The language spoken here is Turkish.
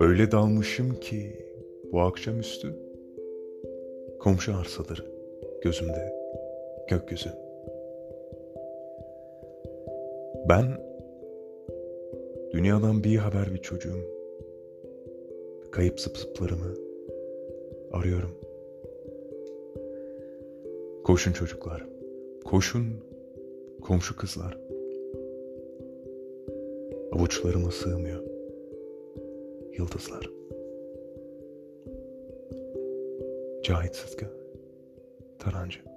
Öyle dalmışım ki bu akşamüstü komşu arsaları gözümde gökyüzü. Ben dünyadan bir haber bir çocuğum. Kayıp zıp zıplarımı arıyorum. Koşun çocuklar, koşun komşu kızlar. Avuçlarıma sığmıyor. Yıldızlar. Cahit Sıtkı Tarancı